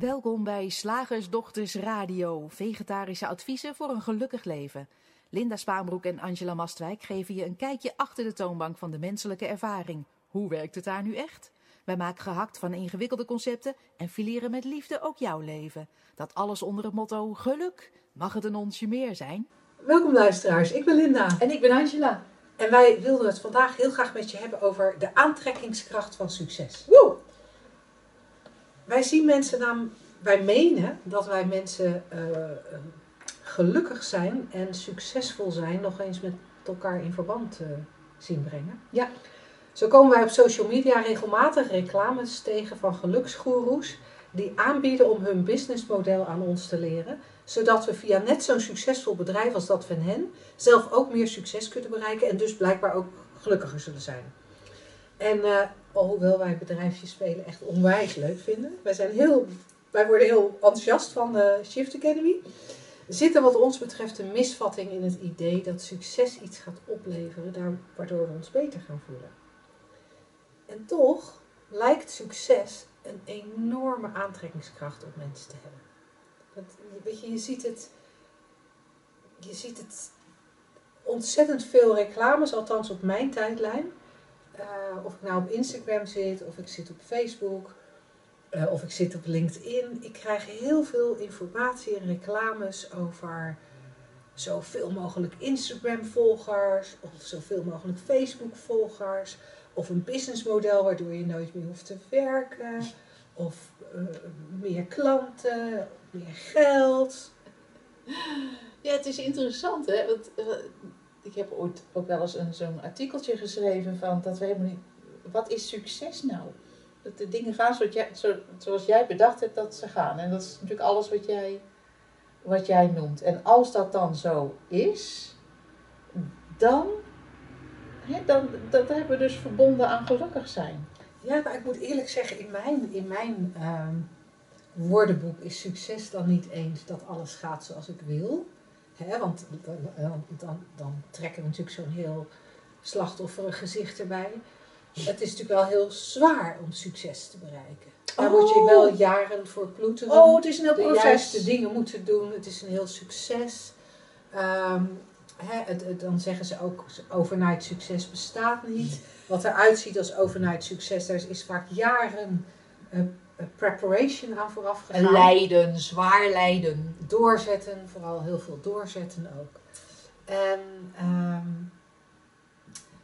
Welkom bij Slagersdochters Radio, vegetarische adviezen voor een gelukkig leven. Linda Spaanbroek en Angela Mastwijk geven je een kijkje achter de toonbank van de menselijke ervaring. Hoe werkt het daar nu echt? Wij maken gehakt van ingewikkelde concepten en fileren met liefde ook jouw leven. Dat alles onder het motto geluk. Mag het een onsje meer zijn? Welkom luisteraars, ik ben Linda. En ik ben Angela. En wij wilden het vandaag heel graag met je hebben over de aantrekkingskracht van succes. Woe! Wij zien mensen nam, wij menen dat wij mensen eh, gelukkig zijn en succesvol zijn nog eens met elkaar in verband eh, zien brengen. Ja. Zo komen wij op social media regelmatig reclames tegen van geluksgoeroes die aanbieden om hun businessmodel aan ons te leren, zodat we via net zo'n succesvol bedrijf als dat van hen zelf ook meer succes kunnen bereiken en dus blijkbaar ook gelukkiger zullen zijn. En uh, hoewel wij bedrijfjes spelen echt onwijs leuk vinden, wij, zijn heel, wij worden heel enthousiast van de Shift Academy, zit er wat ons betreft een misvatting in het idee dat succes iets gaat opleveren, waardoor we ons beter gaan voelen. En toch lijkt succes een enorme aantrekkingskracht op mensen te hebben. Weet je, je ziet het, je ziet het ontzettend veel reclames, althans op mijn tijdlijn. Uh, of ik nou op Instagram zit, of ik zit op Facebook, uh, of ik zit op LinkedIn. Ik krijg heel veel informatie en reclames over zoveel mogelijk Instagram-volgers, of zoveel mogelijk Facebook-volgers, of een businessmodel waardoor je nooit meer hoeft te werken, of uh, meer klanten, meer geld. Ja, het is interessant, hè? Want, ik heb ooit ook wel eens een, zo'n artikeltje geschreven van dat we helemaal niet. Wat is succes nou? Dat de dingen gaan zoals jij, zo, zoals jij bedacht hebt dat ze gaan. En dat is natuurlijk alles wat jij, wat jij noemt. En als dat dan zo is, dan, hè, dan dat hebben we dus verbonden aan gelukkig zijn. Ja, maar ik moet eerlijk zeggen, in mijn, in mijn uh, woordenboek is succes dan niet eens dat alles gaat zoals ik wil. Hè, want dan, dan, trekken we natuurlijk zo'n heel slachtofferig gezicht erbij. Het is natuurlijk wel heel zwaar om succes te bereiken. Daar oh. moet je wel jaren voor ploeteren. Oh, het is een heel proces. De juiste dingen moeten doen. Het is een heel succes. Um, hè, het, het, dan zeggen ze ook, overnight succes bestaat niet. Wat eruit ziet als overnight succes, daar is, is vaak jaren uh, preparation aan vooraf gegaan. En lijden, zwaar lijden. Doorzetten, vooral heel veel doorzetten ook. En um,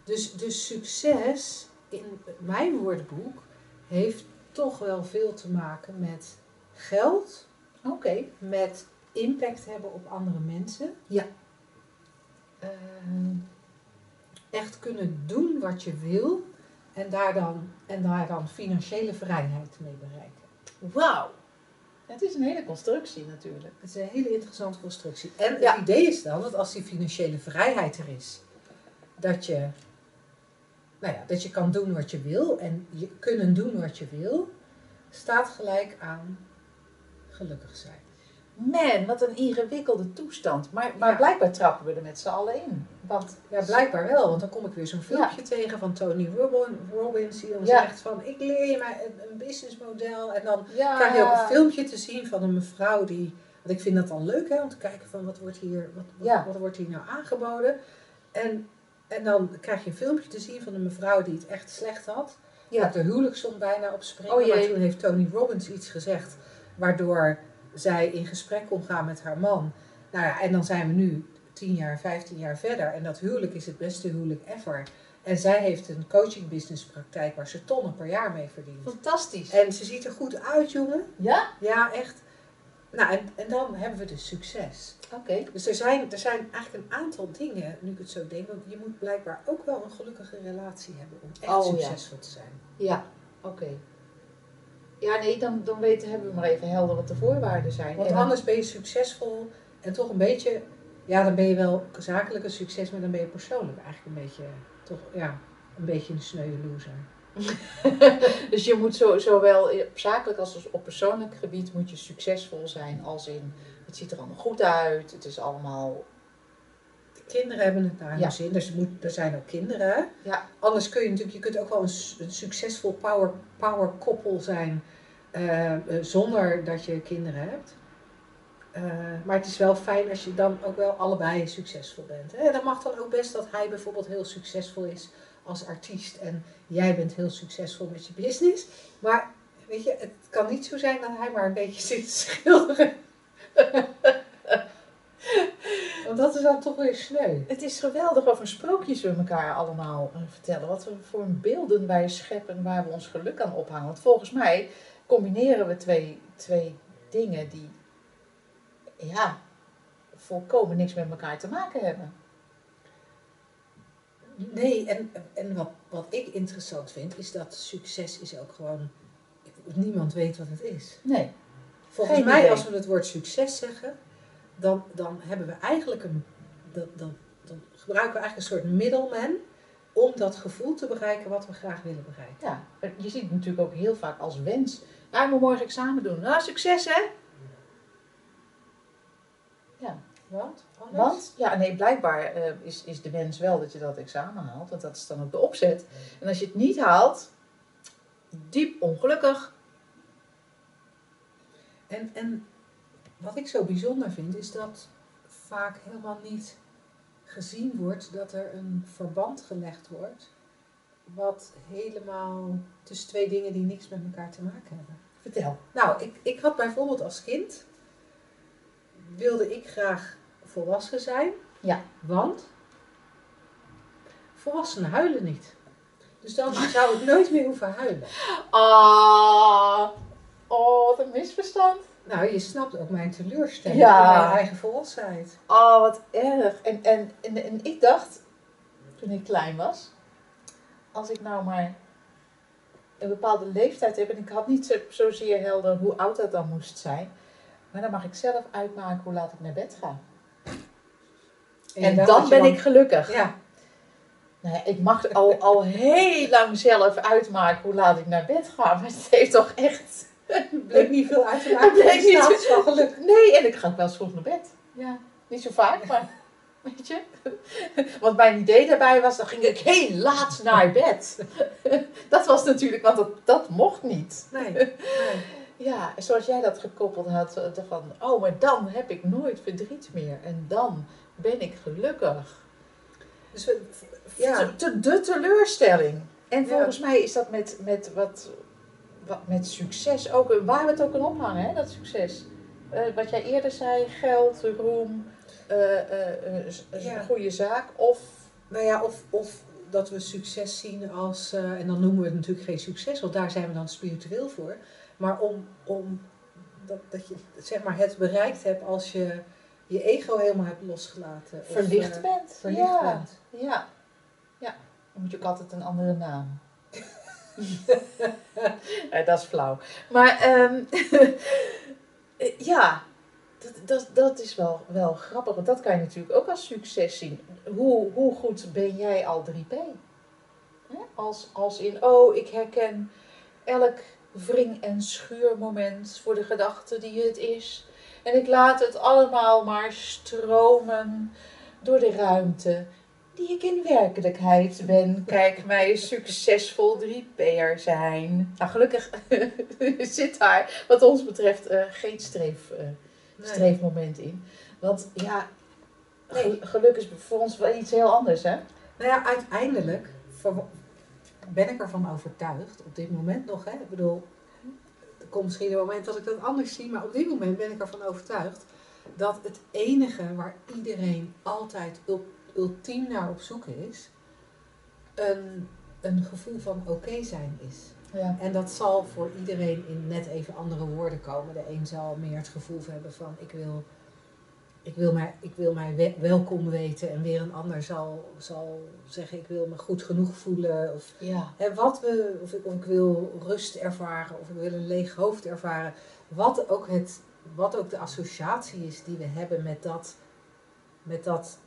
dus, dus succes in mijn woordenboek heeft toch wel veel te maken met geld. Oké. Okay. Met impact hebben op andere mensen. Ja. Uh, echt kunnen doen wat je wil en daar dan, en daar dan financiële vrijheid mee bereiken. Wauw. Het is een hele constructie natuurlijk. Het is een hele interessante constructie. En ja. het idee is dan dat als die financiële vrijheid er is, dat je, nou ja, dat je kan doen wat je wil en je kunnen doen wat je wil, staat gelijk aan gelukkig zijn. Man, wat een ingewikkelde toestand. Maar, maar ja. blijkbaar trappen we er met z'n allen in. Want, ja, blijkbaar wel. Want dan kom ik weer zo'n filmpje ja. tegen van Tony Robbins. Die dan zegt van, ik leer je maar een, een businessmodel. En dan krijg je ook een filmpje te zien van een mevrouw die... Want ik vind dat dan leuk, hè, om te kijken van, wat wordt hier, wat, wat, wat wordt hier nou aangeboden. En, en dan krijg je een filmpje te zien van een mevrouw die het echt slecht had. Ja. De huwelijk stond bijna op springen. Oh, maar toen heeft Tony Robbins iets gezegd, waardoor zij in gesprek kon gaan met haar man. Nou ja, en dan zijn we nu 10 jaar, 15 jaar verder. En dat huwelijk is het beste huwelijk ever. En zij heeft een coaching business praktijk waar ze tonnen per jaar mee verdient. Fantastisch. En ze ziet er goed uit, jongen. Ja? Ja, echt. Nou, en, en dan hebben we dus succes. Oké. Okay. Dus er zijn, er zijn eigenlijk een aantal dingen, nu ik het zo denk. Want je moet blijkbaar ook wel een gelukkige relatie hebben om echt oh, succesvol ja. te zijn. Ja, oké. Okay. Ja, nee, dan, dan weten, hebben we maar even helder wat de voorwaarden zijn. Want en anders ben je succesvol en toch een beetje, ja, dan ben je wel zakelijk een succes, maar dan ben je persoonlijk eigenlijk een beetje, toch, ja, een beetje een sneuwe loser. dus je moet zo, zowel op zakelijk als op persoonlijk gebied moet je succesvol zijn als in het ziet er allemaal goed uit, het is allemaal kinderen hebben het naar hun ja. zin. Dus er, moet, er zijn ook kinderen. Ja. Anders kun je natuurlijk, je kunt ook wel een, een succesvol power, power koppel zijn. eh, eh, zonder dat je kinderen hebt. Eh, maar het is wel fijn als je dan ook wel allebei succesvol bent. Hè? Dan mag dan ook best dat hij bijvoorbeeld heel succesvol is als artiest en jij bent heel succesvol met je business. Maar weet je, het kan niet zo zijn dat hij maar een beetje zit te schilderen. Want dat is dan toch weer sneu. Het is geweldig wat voor sprookjes we elkaar allemaal eh, vertellen. Wat voor beelden wij scheppen waar we ons geluk aan ophangen. Want volgens mij combineren we twee, twee dingen die ja, volkomen niks met elkaar te maken hebben. Nee, en, en wat, wat ik interessant vind, is dat succes is ook gewoon. Niemand weet wat het is. Nee. Volgens Geen mij, idee. als we het woord succes zeggen, dan, dan hebben we eigenlijk een. Dan, dan, dan gebruiken we eigenlijk een soort middleman om dat gevoel te bereiken wat we graag willen bereiken. Ja, je ziet het natuurlijk ook heel vaak als wens. Ja, ik moet morgen examen doen. Nou, succes hè? Ja, Want? Anders? want ja, nee, blijkbaar eh, is, is de wens wel dat je dat examen haalt. Want dat is dan ook de opzet. En als je het niet haalt, diep ongelukkig. En, en wat ik zo bijzonder vind, is dat vaak helemaal niet gezien wordt dat er een verband gelegd wordt. Wat helemaal tussen twee dingen die niks met elkaar te maken hebben. Vertel. Nou, ik, ik had bijvoorbeeld als kind, wilde ik graag volwassen zijn. Ja. Want volwassenen huilen niet. Dus dan zou ik nooit meer hoeven huilen. Ah, oh, wat een misverstand. Nou, je snapt ook mijn teleurstelling Ja. in mijn eigen volwassenheid. Oh, wat erg. En, en, en, en ik dacht, toen ik klein was, als ik nou maar een bepaalde leeftijd heb, en ik had niet zo, zozeer helder hoe oud dat dan moest zijn, maar dan mag ik zelf uitmaken hoe laat ik naar bed ga. En, dan ben ik gelukkig. Ja, Nou ik mag al, al heel lang zelf uitmaken hoe laat ik naar bed ga, maar het heeft toch echt... bleek niet veel uit te Het maken. bleek Het niet- staat van geluk. Nee, en ik ga ook wel eens vroeg naar bed. Ja, niet zo vaak, maar weet je. Want mijn idee daarbij was, dan ging ik heel laat naar bed. Dat was natuurlijk, want dat, dat mocht niet. Nee, nee. Ja, zoals jij dat gekoppeld had, eh, van, oh, maar dan heb ik nooit verdriet meer. En dan ben ik gelukkig. Dus we, ja. De, teleurstelling. En Ja. volgens mij is dat met, met, wat, met succes ook, waar we het ook aan ophangen, hè, dat succes. Eh, wat jij eerder zei, geld, roem, eh, eh, Ja. een goede zaak. Of, nou ja, of, of dat we succes zien als, en dan noemen we het natuurlijk geen succes, want daar zijn we dan spiritueel voor. Maar om, om dat, dat je zeg maar, het bereikt hebt als je je ego helemaal hebt losgelaten. Of, verlicht bent. verlicht ja. bent. Ja. ja, dan moet je ook altijd een andere naam. Eh, dat is flauw. Maar ehm, eh, ja, dat, dat, dat is wel, wel grappig. Want dat kan je natuurlijk ook als succes zien. Hoe, hoe goed ben jij al 3P? Hè? Als, als in, oh, ik herken elk wring- en schuurmoment voor de gedachte die het is. En ik laat het allemaal maar stromen door de ruimte die ik in werkelijkheid ben. Kijk mij succesvol 3P'er zijn. Nou, gelukkig zit daar wat ons betreft eh, geen streef, Nee. streefmoment in. Want ja, Nee. gel- geluk is voor ons wel iets heel anders, hè? Nou ja, uiteindelijk ben ik ervan overtuigd, op dit moment nog, hè. Ik bedoel, er komt misschien een moment dat ik dat anders zie, maar op dit moment ben ik ervan overtuigd dat het enige waar iedereen altijd ul- ultiem naar op zoek is, een, een gevoel van oké zijn is. Ja. En dat zal voor iedereen in net even andere woorden komen. De een zal meer het gevoel hebben van ik wil, ik wil, mij, ik wil mij we- welkom weten. En weer een ander zal, zal zeggen ik wil me goed genoeg voelen. Of, Ja. hè, wat we, of, ik, of ik wil rust ervaren. Of ik wil een leeg hoofd ervaren. Wat ook, het, wat ook de associatie is die we hebben met dat, met dat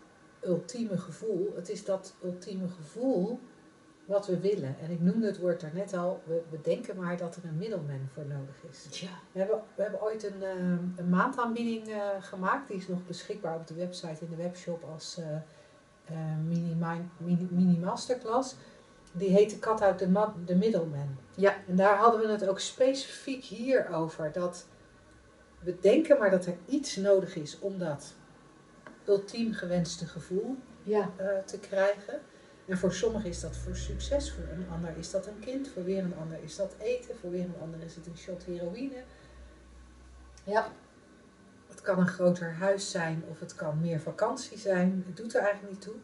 ultieme gevoel. Het is dat ultieme gevoel wat we willen. En ik noemde het woord daarnet al, we, we denken maar dat er een middelman voor nodig is. Ja. We hebben, we hebben ooit een, eh, een maandaanbieding eh, gemaakt, die is nog beschikbaar op de website in de webshop als eh, mini, mi- mini, mini masterclass. die heet de kat uit de, ma- de middleman. Ja. En daar hadden we het ook specifiek hier over. Dat we denken maar dat er iets nodig is om dat ultiem gewenste gevoel Ja. eh, te krijgen. En voor sommigen is dat voor succes, voor een ander is dat een kind, voor weer een ander is dat eten, voor weer een ander is het een shot heroïne. Ja. Het kan een groter huis zijn of het kan meer vakantie zijn. Het doet er eigenlijk niet toe.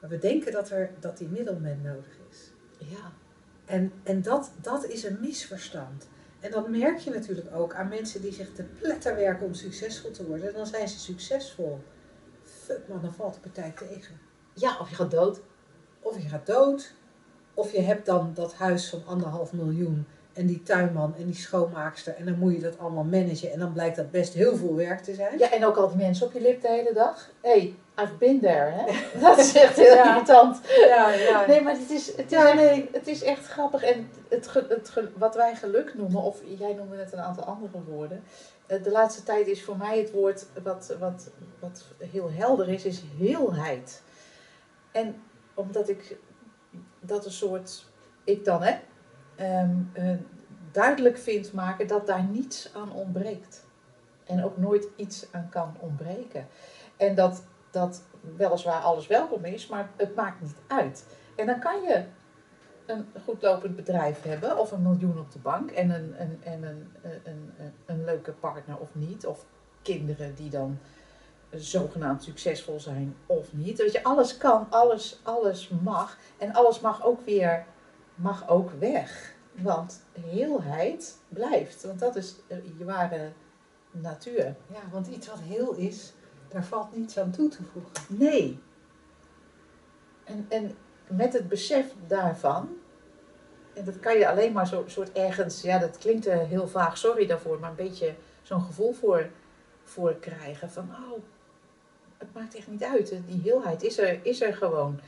Maar we denken dat, er, dat die middelman nodig is. Ja. En, en dat, dat is een misverstand. En dat merk je natuurlijk ook aan mensen die zich te pletter werken om succesvol te worden. Dan zijn ze succesvol. Fuck man, dan valt de partij tegen. Ja, of je gaat dood. Of je gaat dood, of je hebt dan dat huis van anderhalf miljoen en die tuinman en die schoonmaakster en dan moet je dat allemaal managen en dan blijkt dat best heel veel werk te zijn. Ja, en ook al die mensen op je lip de hele dag. hey, I've been there, hè. Dat is echt heel Ja. irritant. ja, ja. Nee, maar het is, het is, Ja, echt, nee. het is echt grappig. En het, het, wat wij geluk noemen, of jij noemde net een aantal andere woorden. Eh, De laatste tijd is voor mij het woord wat, wat, wat heel helder is, is heelheid. En omdat ik dat een soort, ik dan hè, ehm, eh, duidelijk vind maken dat daar niets aan ontbreekt. En ook nooit iets aan kan ontbreken. En dat, dat weliswaar alles welkom is, maar het maakt niet uit. En dan kan je een goed lopend bedrijf hebben, of een miljoen op de bank, en een, een, en een, een, een, een leuke partner of niet, of kinderen die dan zogenaamd succesvol zijn of niet. Weet je, alles kan, alles, alles mag. En alles mag ook weer, mag ook weg. Want heelheid blijft. Want dat is eh, je ware natuur. Ja, want iets wat heel is, daar valt niets aan toe te voegen. Nee. En, en met het besef daarvan, en dat kan je alleen maar zo soort ergens, ja dat klinkt eh, heel vaag, sorry daarvoor, maar een beetje zo'n gevoel voor, voor krijgen van, oh, het maakt echt niet uit, die heelheid is er, is er gewoon.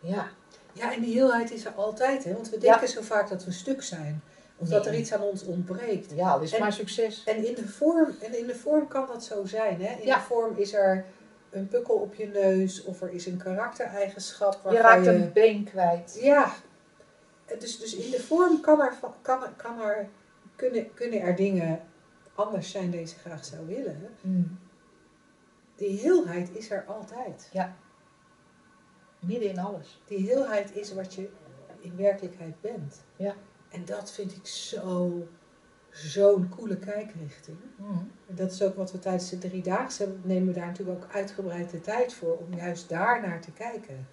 Ja, Ja, en die heelheid is er altijd, hè? want we denken zo vaak dat we stuk zijn. Of dat er iets aan ons ontbreekt. ja, dat is En- maar succes. En in de vorm, en in de vorm kan dat zo zijn. Hè? In Ja. de vorm is er een pukkel op je neus of er is een karaktereigenschap. Je raakt een been kwijt. Ja, dus, dus in de vorm kan er, kan, er- kan er, kunnen, kunnen er dingen anders zijn die je graag zou willen. Mm. Die heelheid is er altijd. Midden in alles. Die heelheid is wat je in werkelijkheid bent. Ja. En dat vind ik zo, zo'n coole kijkrichting. Mm. En dat is ook wat we tijdens de driedaagse hebben. Nemen we daar natuurlijk ook uitgebreid de tijd voor om juist daar naar te kijken.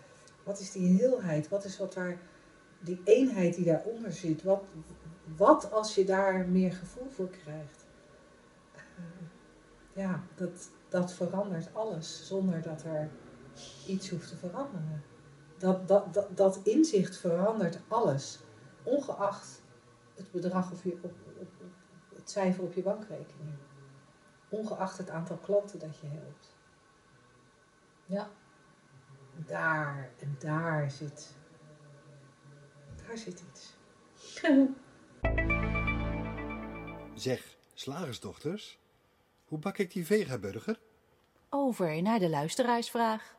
Wat is die heelheid? Wat is wat daar, die eenheid die daaronder zit? Wat, wat als je daar meer gevoel voor krijgt? Eh, Ja, dat, dat verandert alles zonder dat er iets hoeft te veranderen. Dat, dat, dat, dat inzicht verandert alles. Ongeacht het bedrag of je, op het cijfer op je bankrekening. Ongeacht het aantal klanten dat je helpt. Ja. Daar en daar zit. Daar zit iets. Zeg, slagersdochters, hoe bak ik die vegaburger? Over naar de luisteraarsvraag.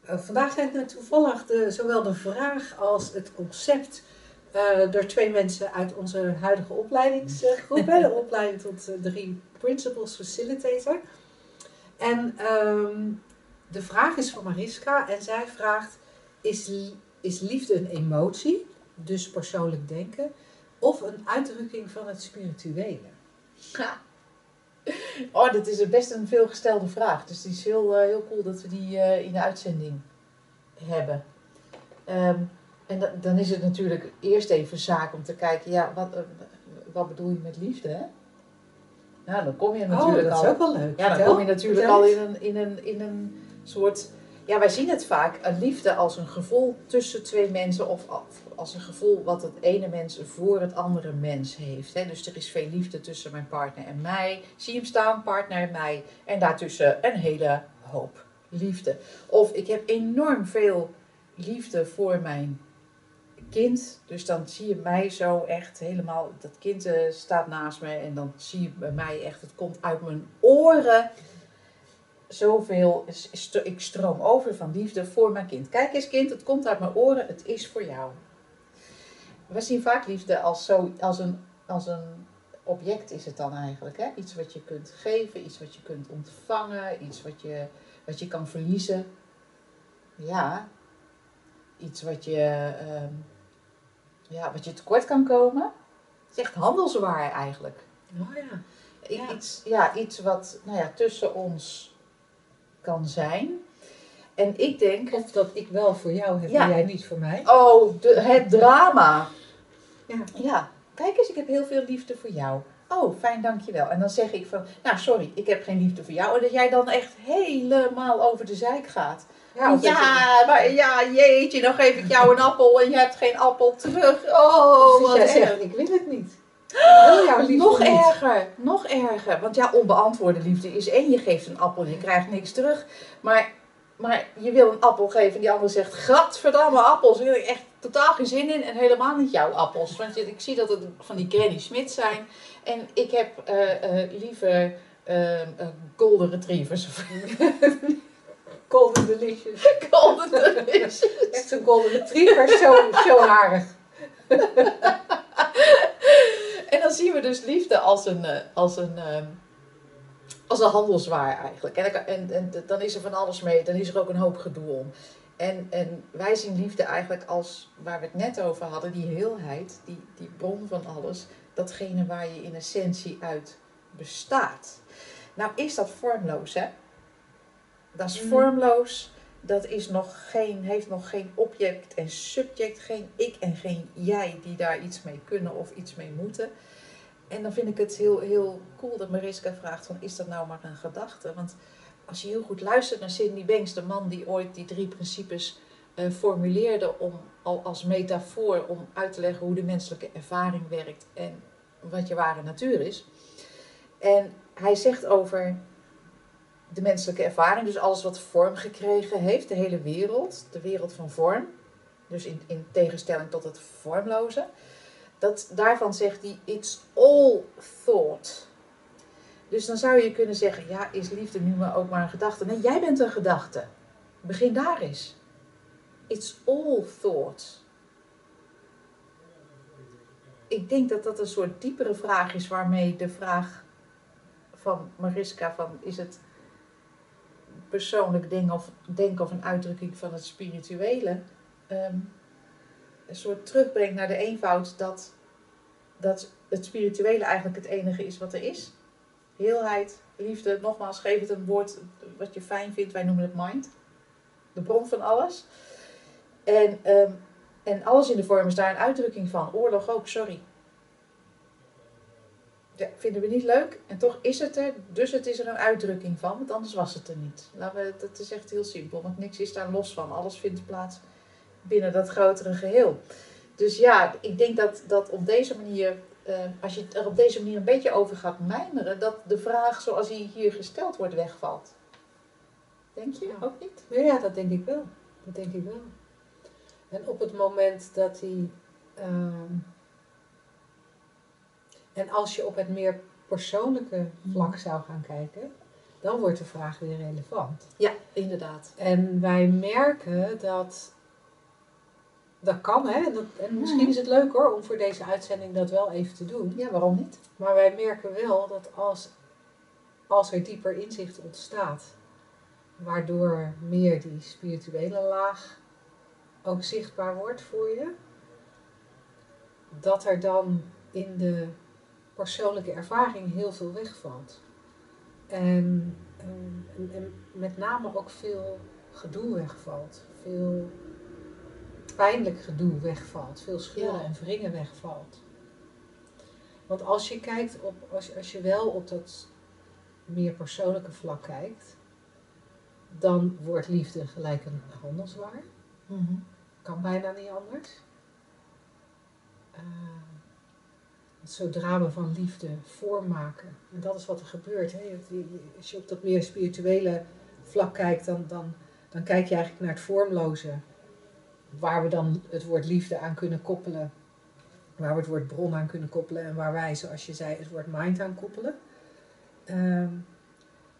Eh, vandaag zijn er toevallig de, zowel de vraag als het concept eh, door twee mensen uit onze huidige opleidingsgroep, de opleiding tot eh, drie Principles Facilitator. En ehm, de vraag is van Mariska en zij vraagt: is, is liefde een emotie, dus persoonlijk denken, of een uitdrukking van het spirituele? Ja. Oh, dit is best een veelgestelde vraag. Dus die is heel, eh, heel cool dat we die in de uitzending hebben. Ehm, en da- dan is het natuurlijk eerst even zaak om te kijken, ja, wat, eh, wat bedoel je met liefde? Hè? Nou, dan kom je Oh, natuurlijk dat is ook wel leuk. Ja, dan Vertel. kom je natuurlijk Vertel al in een, in, een, in een soort. Ja, wij zien het vaak, een liefde als een gevoel tussen twee mensen of als een gevoel wat het ene mens voor het andere mens heeft. Hè? Dus er is veel liefde tussen mijn partner en mij. Zie hem staan, partner en mij. En daartussen een hele hoop liefde. Of ik heb enorm veel liefde voor mijn kind. Dus dan zie je mij zo echt helemaal. Dat kind eh, staat naast me en dan zie je bij mij echt, het komt uit mijn oren. Zoveel, ik stroom over van liefde voor mijn kind. Kijk eens, kind, het komt uit mijn oren, het is voor jou. we zien vaak liefde als, zo, als, een, als een object is het dan eigenlijk. Hè? Iets wat je kunt geven, iets wat je kunt ontvangen, iets wat je, wat je kan verliezen. Ja, iets wat je, ehm, ja, wat je tekort kan komen. Het is echt handelswaar eigenlijk. Oh ja. Iets, ja, iets wat nou ja, tussen ons kan zijn. En ik denk, Of dat ik wel voor jou heb Ja. en jij niet voor mij. oh, de, het drama. Ja. Ja, kijk eens, ik heb heel veel liefde voor jou. Oh, fijn, dankjewel. En dan zeg ik van, nou sorry, ik heb geen liefde voor jou. En dat jij dan echt helemaal over de zijk gaat. Ja, maar ja, jeetje, dan geef ik jou een appel en je hebt geen appel terug. Oh, wat jij erg. zegt, ik wil het niet. Wil liefde Nog niet. erger, nog erger. Want ja, onbeantwoorde liefde is één, je geeft een appel, je krijgt niks terug. Maar, maar je wil een appel geven en die ander zegt, gadverdamme appels. Daar heb ik echt totaal geen zin in en helemaal niet jouw appels. Want ik zie dat het van die Granny Smith zijn. En ik heb eh, liever eh, golden retrievers. Golden delicious. golden retrievers. Echt een golden retriever, zo, zo harig. En dan zien we dus liefde als een, eh, als een, ehm, als een handelswaar eigenlijk. En, dan kan- en, en dan is er van alles mee, dan is er ook een hoop gedoe om. En, en wij zien liefde eigenlijk als, waar we het net over hadden, die heelheid, die, die bron van alles, datgene waar je in essentie uit bestaat. Nou is dat vormloos, hè? Dat is Mhm. vormloos, dat is nog geen, heeft nog geen object en subject, geen ik en geen jij die daar iets mee kunnen of iets mee moeten. En dan vind ik het heel, heel cool dat Mariska vraagt van is dat nou maar een gedachte? Want als je heel goed luistert naar Sidney Banks, de man die ooit die drie principes eh, formuleerde om, al als metafoor om uit te leggen hoe de menselijke ervaring werkt en wat je ware natuur is. En hij zegt over de menselijke ervaring, dus alles wat vorm gekregen heeft, de hele wereld, de wereld van vorm, dus in, in tegenstelling tot het vormloze, dat, daarvan zegt hij, it's all thought. Dus dan zou je kunnen zeggen, ja, is liefde nu maar ook maar een gedachte? Nee, jij bent een gedachte. Begin daar eens. It's all thought. Ik denk dat dat een soort diepere vraag is waarmee de vraag van Mariska van is het persoonlijk denken of, denken of een uitdrukking van het spirituele ehm, een soort terugbrengt naar de eenvoud dat, dat het spirituele eigenlijk het enige is wat er is. Heelheid, liefde, nogmaals, geef het een woord wat je fijn vindt. Wij noemen het mind. De bron van alles. En, ehm, en alles in de vorm is daar een uitdrukking van. Oorlog ook, sorry. Ja, vinden we niet leuk. En toch is het er, dus het is er een uitdrukking van, want anders was het er niet. Laten we, dat is echt heel simpel, want niks is daar los van. Alles vindt plaats binnen dat grotere geheel. Dus ja, ik denk dat, dat op deze manier, eh, als je er op deze manier een beetje over gaat mijmeren, dat de vraag zoals die hier gesteld wordt wegvalt. Denk je Ja. ook niet? Ja, dat denk ik wel. Dat denk ik wel. En op het moment dat hij. ehm, en als je op het meer persoonlijke vlak zou gaan kijken, dan wordt de vraag weer relevant. Ja, inderdaad. En wij merken dat. Dat kan, hè? En, dat, en misschien is het leuk hoor om voor deze uitzending dat wel even te doen. Ja, waarom niet? Maar wij merken wel dat als, als er dieper inzicht ontstaat, waardoor meer die spirituele laag ook zichtbaar wordt voor je, dat er dan in de persoonlijke ervaring heel veel wegvalt. En, ehm, en, en met name ook veel gedoe wegvalt. Veel pijnlijk gedoe wegvalt. Veel scheuren Ja. en wringen wegvalt. Want als je kijkt op, als, als je wel op dat meer persoonlijke vlak kijkt, dan wordt liefde gelijk een handelswaar. Mhm. Kan bijna niet anders. Want zodra we van liefde vorm maken, en dat is wat er gebeurt. Hè? Als je op dat meer spirituele vlak kijkt, dan, dan, dan kijk je eigenlijk naar het vormloze, waar we dan het woord liefde aan kunnen koppelen, waar we het woord bron aan kunnen koppelen en waar wij, zoals je zei, het woord mind aan koppelen. Ehm,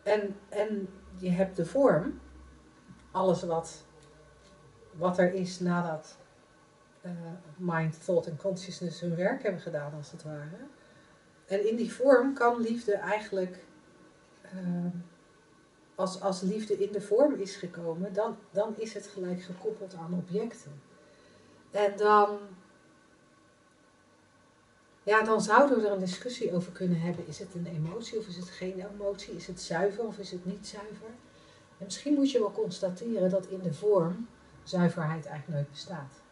en, en je hebt de vorm, alles wat, wat er is nadat eh, mind, thought en consciousness hun werk hebben gedaan, als het ware. En in die vorm kan liefde eigenlijk, ehm, als, als liefde in de vorm is gekomen, dan, dan is het gelijk gekoppeld aan objecten. En dan, ja, dan zouden we er een discussie over kunnen hebben. Is het een emotie of is het geen emotie? Is het zuiver of is het niet zuiver? En misschien moet je wel constateren dat in de vorm zuiverheid eigenlijk nooit bestaat.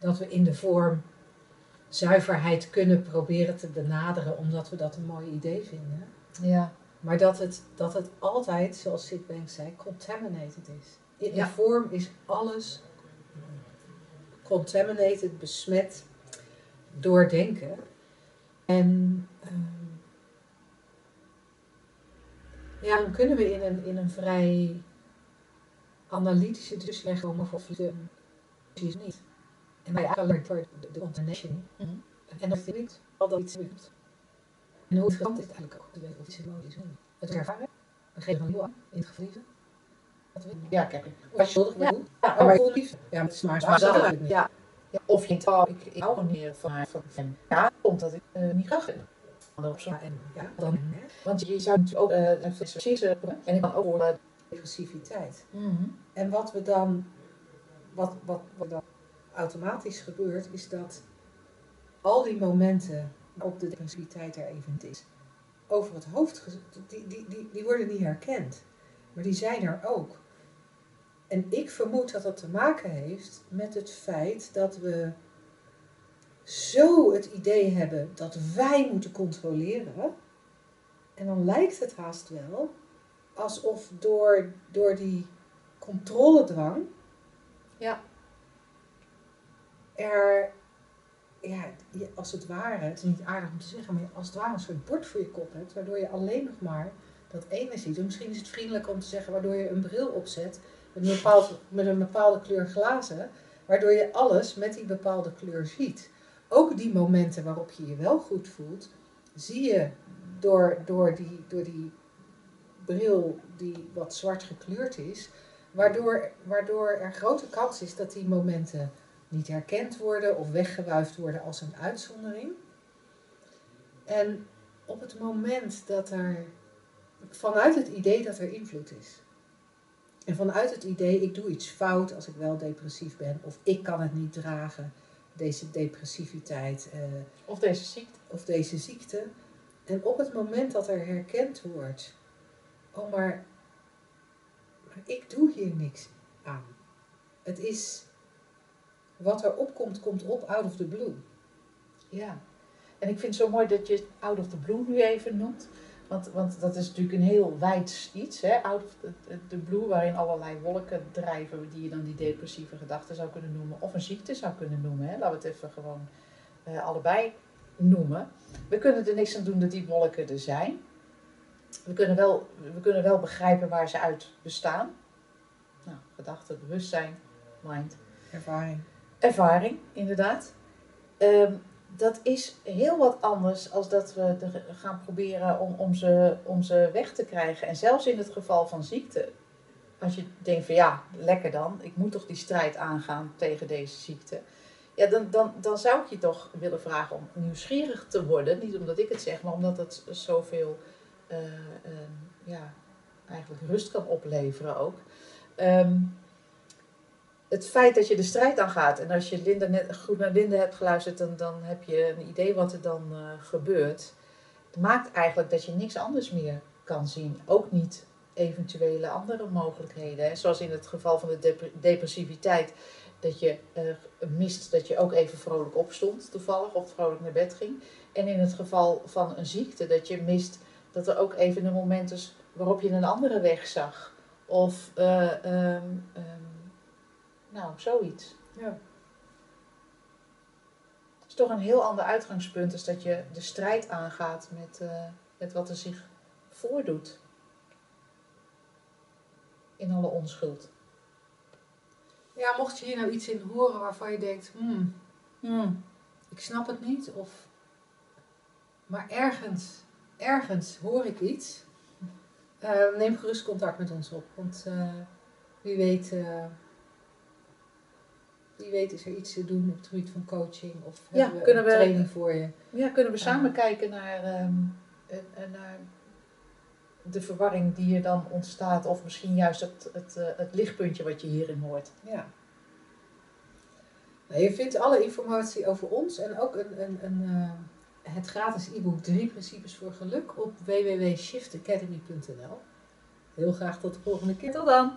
Dat we in de vorm zuiverheid kunnen proberen te benaderen omdat we dat een mooi idee vinden. Ja. Maar dat het, dat het altijd, zoals Sid Banks zei, contaminated is. In de vorm is alles contaminated, besmet door denken. En ehm, ja, dan kunnen we in een, in een vrij analytische discussie om of liefde is niet. En bij eigenlijk voor de, de contamination. Mhm. En dat niet al dat iets doet. En hoe interessant is het eigenlijk ook te weten of iets emotie is. Het ervaren, we geven een nieuw aan, in het ik. Ja, kijk. Wat je Ja. doet. Ja, Maar liefde. Ja, het is maar zo. ja. Of je denkt, ik, ik hou er meer van, van hem. Ja, omdat ik eh, niet graag heb. Ja, en ja, dan Want je zou natuurlijk ook eh een precies en ik kan ook horen. depressiviteit. Mhm. En wat we dan, wat, wat, wat dan automatisch gebeurt, is dat al die momenten waarop de depressiviteit er even is, over het hoofd, die, die, die, die worden niet herkend. Maar die zijn er ook. En ik vermoed dat dat te maken heeft met het feit dat we zo het idee hebben dat wij moeten controleren. En dan lijkt het haast wel alsof door, door die controledrang Ja. Er, ja, als het ware, het is niet aardig om te zeggen, maar als het ware een soort bord voor je kop hebt, waardoor je alleen nog maar dat ene ziet. En misschien is het vriendelijk om te zeggen, waardoor je een bril opzet met een, met een bepaalde kleur glazen, waardoor je alles met die bepaalde kleur ziet. Ook die momenten waarop je je wel goed voelt, zie je door, door, die, door die bril die wat zwart gekleurd is, waardoor, waardoor er grote kans is dat die momenten niet herkend worden of weggewuifd worden als een uitzondering. En op het moment dat er, vanuit het idee dat er invloed is, en vanuit het idee ik doe iets fout als ik wel depressief ben, of ik kan het niet dragen, deze depressiviteit eh, Of deze ziekte. of deze ziekte. En op het moment dat er herkend wordt, oh maar, maar ik doe hier niks aan. Het is, wat er opkomt, komt op out of the blue. Ja. En ik vind het zo mooi dat je out of the blue nu even noemt. Want, want dat is natuurlijk een heel wijd iets, hè? out of the, blue, waarin allerlei wolken drijven die je dan die depressieve gedachten zou kunnen noemen. Of een ziekte zou kunnen noemen. Hè? Laten we het even gewoon eh, allebei noemen. We kunnen er niks aan doen dat die wolken er zijn. We kunnen wel, we kunnen wel begrijpen waar ze uit bestaan. Nou, gedachten, bewustzijn, mind Ervaring. Ervaring, inderdaad. Ehm, dat is heel wat anders als dat we gaan proberen om, om, ze, om ze weg te krijgen. En zelfs in het geval van ziekte, als je denkt van ja, lekker dan, ik moet toch die strijd aangaan tegen deze ziekte. Ja, dan, dan, dan zou ik je toch willen vragen om nieuwsgierig te worden. Niet omdat ik het zeg, maar omdat het zoveel ehm, ja, eigenlijk rust kan opleveren ook. Ehm, het feit dat je de strijd aangaat en als je Linda net goed naar Linda hebt geluisterd, dan, dan heb je een idee wat er dan eh, gebeurt. Het maakt eigenlijk dat je niks anders meer kan zien. Ook niet eventuele andere mogelijkheden. Hè. Zoals in het geval van de dep- depressiviteit, dat je eh, mist dat je ook even vrolijk opstond, toevallig, of vrolijk naar bed ging. En in het geval van een ziekte, dat je mist dat er ook even een moment is waarop je een andere weg zag. Of eh, ehm, ehm, nou, zoiets. Ja. Het is toch een heel ander uitgangspunt als dat je de strijd aangaat met, eh, met wat er zich voordoet. In alle onschuld. Ja, mocht je hier nou iets in horen waarvan je denkt, hmm, hmm, ik snap het niet, of, maar ergens, ergens hoor ik iets, eh, neem gerust contact met ons op. Want eh, wie weet, Wie weet is er iets te doen op het gebied van coaching of Ja, we kunnen een we- training voor je. Ja, kunnen we samen kijken naar, ehm, naar de verwarring die er dan ontstaat, of misschien juist het, het, eh, het lichtpuntje wat je hierin hoort. Ja. Nou, je vindt alle informatie over ons en ook een, een, een, eh, het gratis e-book Drie Principes voor Geluk op www.shiftacademy.nl. Heel graag tot de volgende keer. Tot dan!